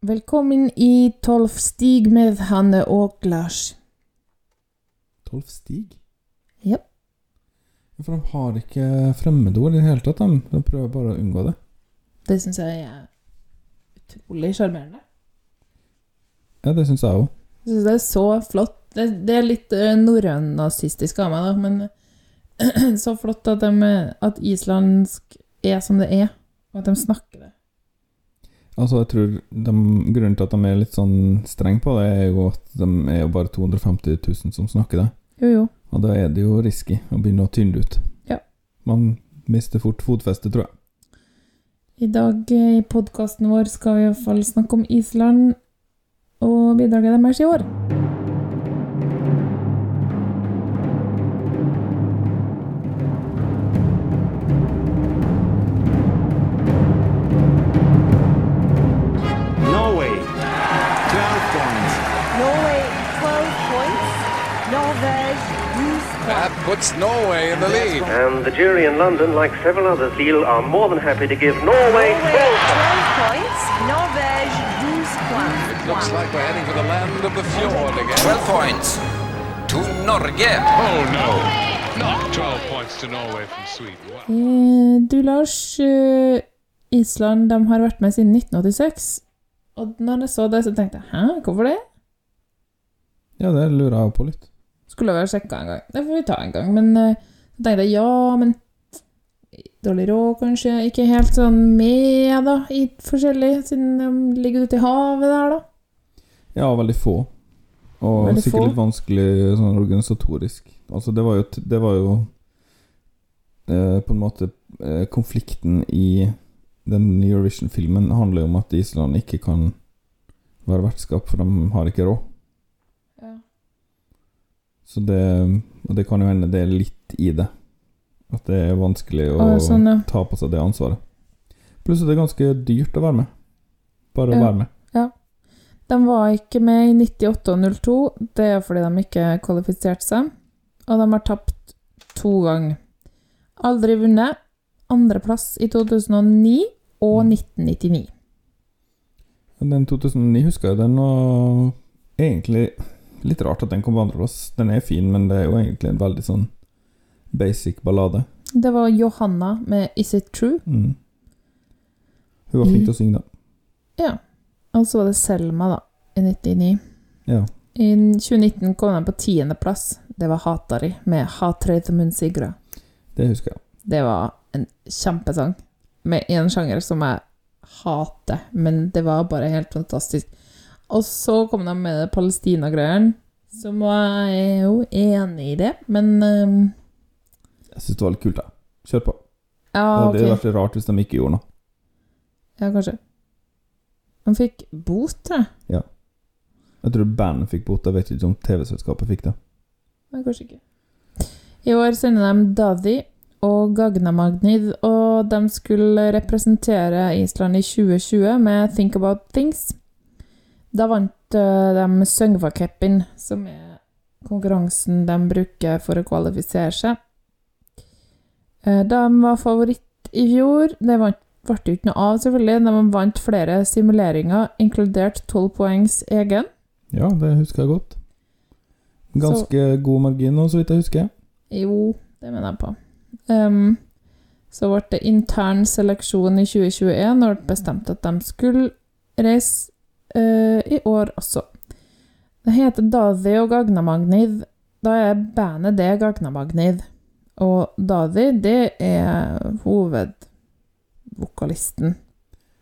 Velkommen i Tolv stig med Hanne og Lars. Tolv stig? Ja. For de har ikke fremmedord i det hele tatt, de. De prøver bare å unngå det. Det syns jeg er utrolig sjarmerende. Ja, det syns jeg òg. Jeg syns det er så flott. Det, det er litt norrøn-nazistisk av meg, da, men så flott at, de, at islandsk er som det er, og at de snakker det. Altså, jeg tror de, Grunnen til at de er litt sånn streng på det, er jo at de er jo bare 250 000 som snakker det. Jo, jo. Og da er det jo risky å begynne å tynne ut. Ja. Man mister fort fotfestet, tror jeg. I dag eh, i podkasten vår skal vi i hvert fall snakke om Island og bidraget deres i år. Norway 12 points. Norvège 12 That points. puts Norway in the lead. And the jury in London, like several others, Lille, are more than happy to give Norway Norway 12 12 points. Norvège 12 points. It looks like we're heading for the land of the fjord again. 12 points to Norge. Oh no, not 12 points to Norway from Sweden. Wow. Eh, Du, Lars. eh, Island de har vært med siden 1986. Og når jeg så det, så tenkte jeg hæ, hvorfor det? Ja, det lurer jeg på litt. Skulle vel sjekka en gang. Det får vi ta en gang. Men eh, så tenkte jeg ja, men Dårlig råd, kanskje. Ikke helt sånn med, da, i forskjellig, siden de ligger ute i havet der, da. Ja, veldig få. Og Veldig sikkert få. litt vanskelig sånn organisatorisk. Altså, det var jo, det var jo eh, på en måte eh, Konflikten i den Eurovision-filmen handler jo om at Island ikke kan være vertskap, for de har ikke råd. Så det Og det kan jo hende det er litt i det. At det er vanskelig å ah, sånn, ja. ta på seg det ansvaret. Pluss at det er ganske dyrt å være med. Bare å Ja. være med. Ja. De var ikke med i 98 og 02. Det er fordi de ikke kvalifiserte seg. Og de har tapt to ganger. Aldri vunnet. Andreplass i 2009 og 1999. Den 2009 husker jeg den var egentlig litt rart at den kom på andreplass. Den er fin, men det er jo egentlig en veldig sånn basic ballade. Det var Johanna med 'Is It True'. Mm. Hun var flink til å synge, da. Ja. Og så var det Selma, da, i 99. Ja. I 2019 kom den på tiendeplass. Det var 'Hatari' med 'Hatreid munn sigra'. Det husker jeg. Det var en kjempesang med en sjanger som jeg hater, men det var bare helt fantastisk. Og så kom de med det Palestina-greiene, som var jeg jo enig i det, men um... Jeg syns det var litt kult, jeg. Kjør på. Ja, Det hadde vært rart hvis de ikke gjorde noe. Ja, kanskje. De fikk bot, tror jeg. Jeg tror bandet fikk bot, jeg vet ikke om TV-selskapet fikk det. Nei, kanskje ikke. I år sender de Daddy og Gagna Magnid, og de skulle representere Island i 2020 med Think About Things. Da vant eh, de Søngva-cupen, som er konkurransen de bruker for å kvalifisere seg. Eh, De var favoritt i fjor. Det vant- ble jo ikke noe av, selvfølgelig. De vant flere simuleringer, inkludert 12 poengs egen. Ja, det husker jeg godt. Ganske god margin nå, så vidt jeg husker. Jo, det mener jeg på. Um, så ble det intern seleksjon i 2021, og ble bestemt at de skulle reise eh, i år også. Det heter Dadi og Gagnamagnid. Da er bandet det Gagnamagnid. Og Dadi, det er hovedvokalisten.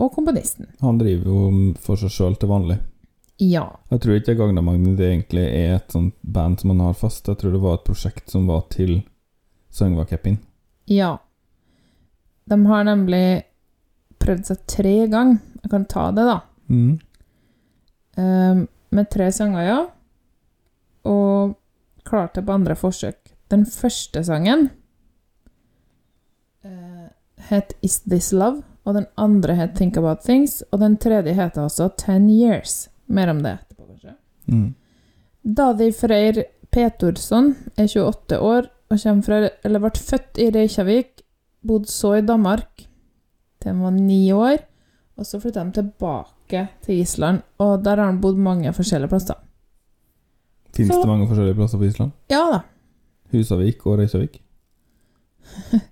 Og komponisten. Han driver jo for seg sjøl til vanlig. Ja. Jeg tror ikke Gagnamagniv egentlig er et sånt band som han har fast. Jeg tror det var et prosjekt som var til Søngva Keppin. Ja. De har nemlig prøvd seg tre ganger. Jeg kan ta det, da. Mm. Ehm, med tre sanger, ja. Og klarte det på andre forsøk. Den første sangen uh, het Is This Love, og den andre het Think About Things, og den tredje heter altså Ten Years. Mer om det etterpå, kanskje. Mm. Dadi Freyr Petorsson er 28 år og fra, eller ble født i Reykjavik, bodde så i Danmark til han var ni år, Og så flytta de tilbake til Island, og der har han bodd mange forskjellige plasser. Fins det mange forskjellige plasser på Island? Ja da. Husavik og Reykjavik?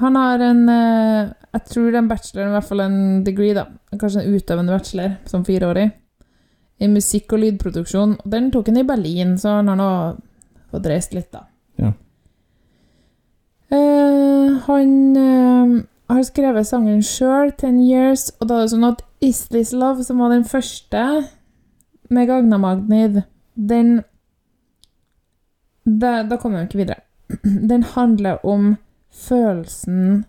Han har en eh, Jeg tror en bachelor, i hvert fall en degree, da. Kanskje en utøvende bachelor, som fireårig. I musikk- og lydproduksjon. Og den tok han i Berlin, så han har nå fått reist litt, da. Ja. Eh, han eh, har skrevet sangen sjøl, 'Ten Years', og da er det sånn at 'Is This Love', som var den første med Gagna Magnid, den da, da kommer vi ikke videre. Den handler om følelsen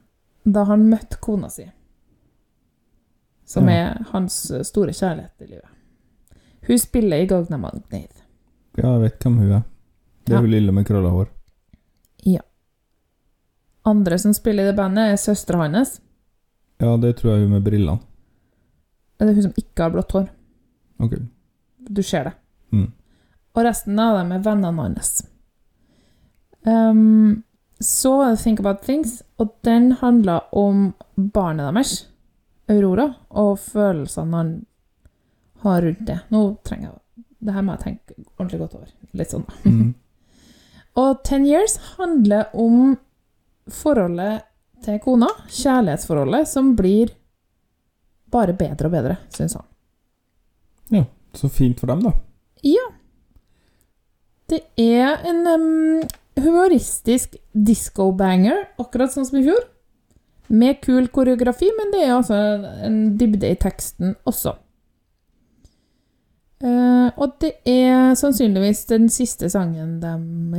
da han møtte kona si. Som Ja. er hans store kjærlighet i livet. Hun spiller i Gagna Magnid. Ja, jeg vet hvem hun er. Det er Ja. hun lille med krølla hår. Andre som spiller i det bandet, er søstera hans. Ja, det tror jeg hun med brillene. Det er hun som ikke har blått hår. Ok. Du ser det. Mm. Og resten av dem er vennene hans. Um, så det Think About Things, og den handler om barnet deres, Aurora, og følelsene han har rundt det. Nå trenger jeg Det her må jeg tenke ordentlig godt over. Litt sånn, da. Mm. Og Ten Years handler om forholdet til kona, kjærlighetsforholdet, som blir bare bedre og bedre, syns han. Ja, Så fint for dem, da. Ja. Det er en um, humoristisk disco-banger, akkurat sånn som i fjor. Med kul koreografi, men det er altså en dybde i teksten også. Uh, og det er sannsynligvis den siste sangen de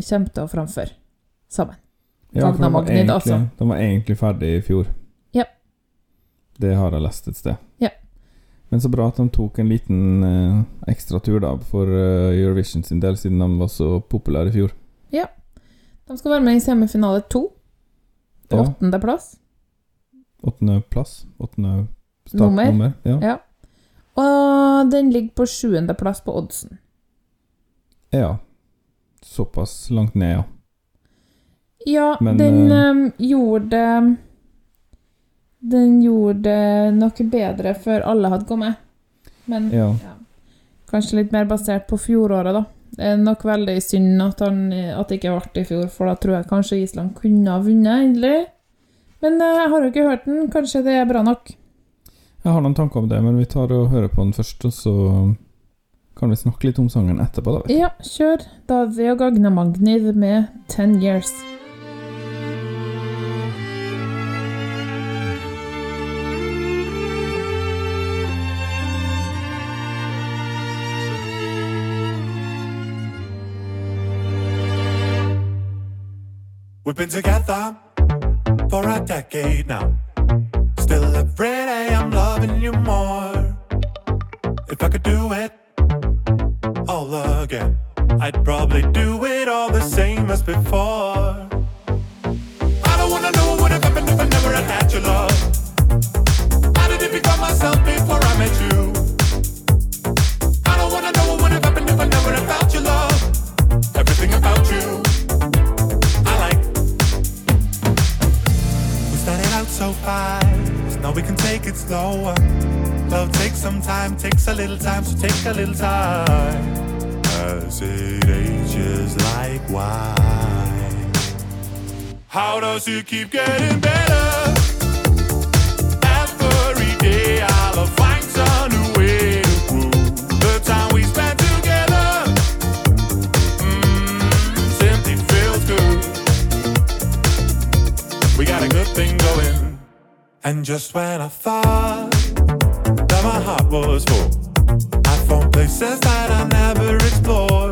kommer til å framføre sammen. Ja, var, Magnid, altså. Den var egentlig ferdig i fjor. Ja. Det har jeg lest et sted. Ja. Men så bra at de tok en liten uh, ekstra tur da for uh, Eurovision sin del, siden de var så populære i fjor. Ja. De skal være med i semifinale to. På Ja. åttendeplass. Åttende plass. Åttende Nummer. startnummer. Ja. Ja. Og den ligger på sjuendeplass på oddsen. ja. Såpass langt ned, ja. Ja, Men, den øh, gjorde det Den gjorde noe bedre før alle hadde kommet. Men Ja. ja, kanskje litt mer basert på fjoråret, da. Det er nok veldig synd at, han, at det ikke ble i fjor, for da tror jeg kanskje Island kunne ha vunnet endelig. Men eh, jeg har jo ikke hørt den. Kanskje det er bra nok. Jeg har noen tanker om det, men vi tar og hører på den først, og så kan vi snakke litt om sangen etterpå, da. Ja, kjør. Ja, kjør. Davi og Gagna Magnid med 'Ten Years'. We've been together for a decade now. Still every day I'm loving you more. If I could do it all again, I'd probably do it all the same as before. I don't wanna know what would have happened if I never had your love. How did it become myself before I met you? Now we can take it slower. Love takes some time, takes a little time, so take a little time. As it ages like wine. How does it keep getting better? And just when I thought that my heart was full, I found places that I never explored.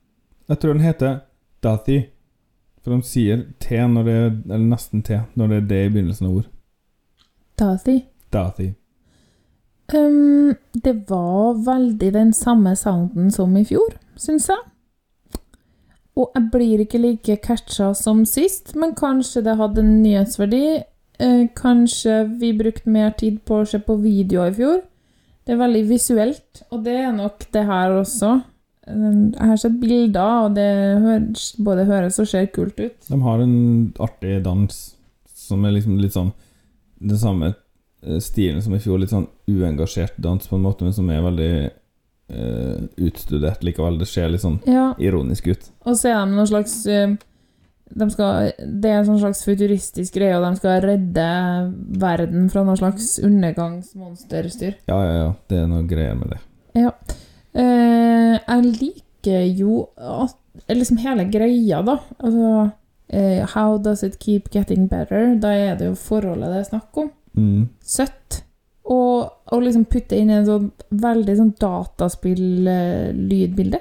jeg tror den heter Dathy. For de sier T når det er Eller nesten T når det er det i begynnelsen av ord. Dathy. Dathy. Um, det var veldig den samme sounden som i fjor, syns jeg. Og jeg blir ikke like catcha som sist, men kanskje det hadde en nyhetsverdi. Eh, kanskje vi brukte mer tid på å se på videoer i fjor. Det er veldig visuelt, og det er nok det her også. Jeg har sett bilder, og det høres, både høres og ser kult ut. De har en artig dans som er liksom litt sånn Den samme eh, stilen som i fjor. Litt sånn uengasjert dans på en måte, men som er veldig uh, utstudert likevel. Det ser litt sånn Ja, ironisk ut. Og så er de noen slags uh, de skal, Det er en sånn slags futuristisk greie, og de skal redde verden fra noe slags undergangsmonsterstyr. Ja, ja, ja. Det er noe greier med det. Ja. Eh, jeg liker jo at Liksom hele greia, da. Altså eh, How does it keep getting better? Da er det jo forholdet det er snakk om. Mm. Søtt. Og, og liksom putte inn en sånn veldig sånn dataspill-lydbilde.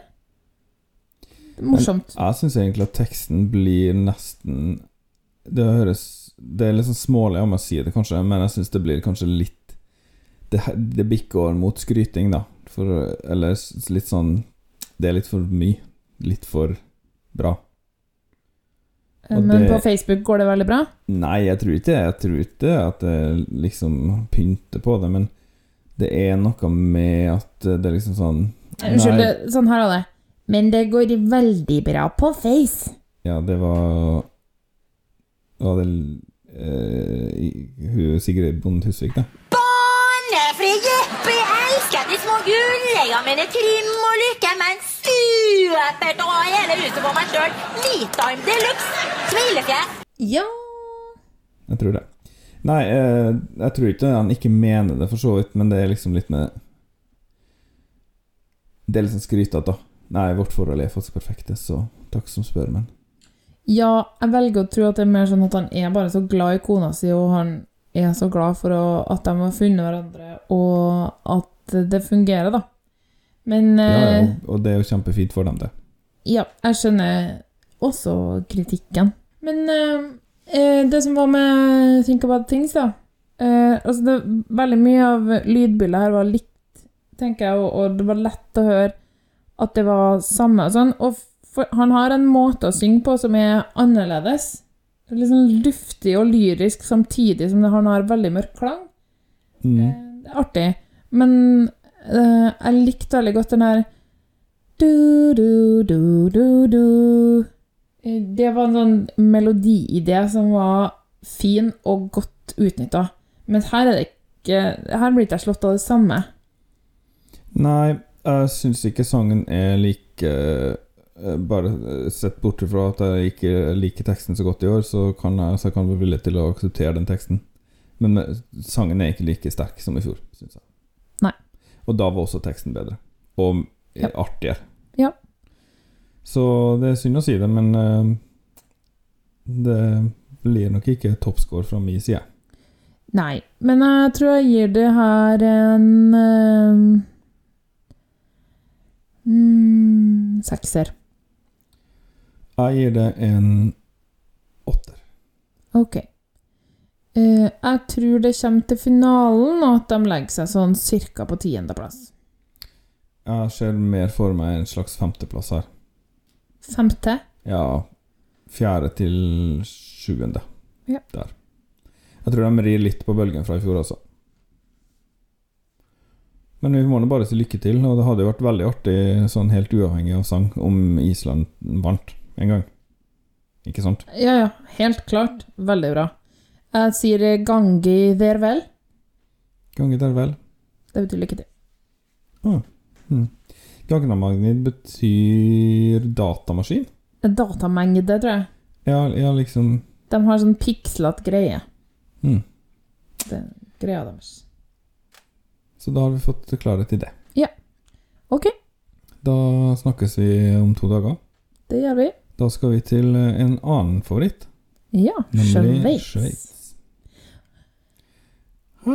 Morsomt. Jeg syns egentlig at teksten blir nesten Det høres Det er litt sånn smålig om jeg sier det, kanskje, men jeg syns det blir kanskje litt Det, det bikker mot skryting, da. For, eller litt sånn Det er litt for mye. Litt for bra. Eh, og Men det- på Facebook går det veldig bra? Nei, jeg tror ikke. Jeg tror ikke at det liksom pynter på det, men det er noe med at det er liksom sånn Unnskyld, Nei. det- sånn her er det. Men det går veldig bra på Face. Ja, det var Var det uh, Sigrid Bonde Husvik, det? Gullegene mine, trim og Lykke, men supert å ha hele huset for meg sjøl. Metime de luxe. Smilefjes. Ja Jeg tror det. Nei, jeg, jeg tror ikke han ikke mener det, for så vidt, men det er liksom litt med Det er litt sånn skrytete, da. Nei, vårt forhold er faktisk perfekte, så takk som spør, men Ja, jeg velger å tro at det er mer sånn at han er bare så glad i kona si, og han er så glad for å, at de har funnet hverandre, og at det fungerer, da. Men Ja, eh, og, det er jo kjempefint for dem, det. Ja, jeg skjønner også kritikken. Men eh, eh, det som var med Think About Things, da eh, altså det, Veldig mye av lydbildet her var likt, tenker jeg, og, og det var lett å høre at det var samme og sånn. Og for, han har en måte å synge på som er annerledes. Litt sånn luftig og lyrisk samtidig som det, han har veldig mørk klang. Mm. Det er artig. Men eh, jeg likte veldig godt den her du, du, du, du, du. Eh, Det var en sånn melodiidé som var fin og godt utnytta. Men her er det ikke Her blir ikke jeg slått av det samme. Nei, jeg syns ikke sangen er like eh, Bare sett bort fra at jeg ikke liker teksten så godt i år, så kan jeg, så jeg kan være villig til å akseptere den teksten. Men sangen er ikke like sterk som i fjor, syns jeg. Nei. Og da var også teksten bedre. Og eh, Ja. artigere. Ja. Så det er synd å si det, men uh, det blir nok ikke toppscore fra min side. Nei, men jeg tror jeg gir det her en uh, mm, sekser. Jeg gir det en åtter. Ok. Eh, jeg tror det kommer til finalen, og at de legger seg sånn cirka på tiendeplass. Jeg ser mer for meg en slags femteplass her. Femte? Ja, fjerde til sjuende. Ja. Der. Jeg tror de rir litt på bølgen fra i fjor, altså. Men vi må nå bare si lykke til, og det hadde jo vært veldig artig, sånn helt uavhengig av sang, om Island vant en gang. Ikke sant? Ja, ja. Helt klart. Veldig bra. Jeg sier gangi der vel. Gangi der vel. Det betyr lykke til. Ah, Hmm. Gagnamagnid betyr datamaskin? Datamengde, tror jeg. Ja, ja liksom De har sånn pikslete greie. mm. Det er greia deres. Så da har vi fått klarhet i det. Ja. Ok, Da snakkes vi om to dager. det gjør vi. Da skal vi til eh, en annen favoritt, Ja, nemlig Sveits. Sveits. Ha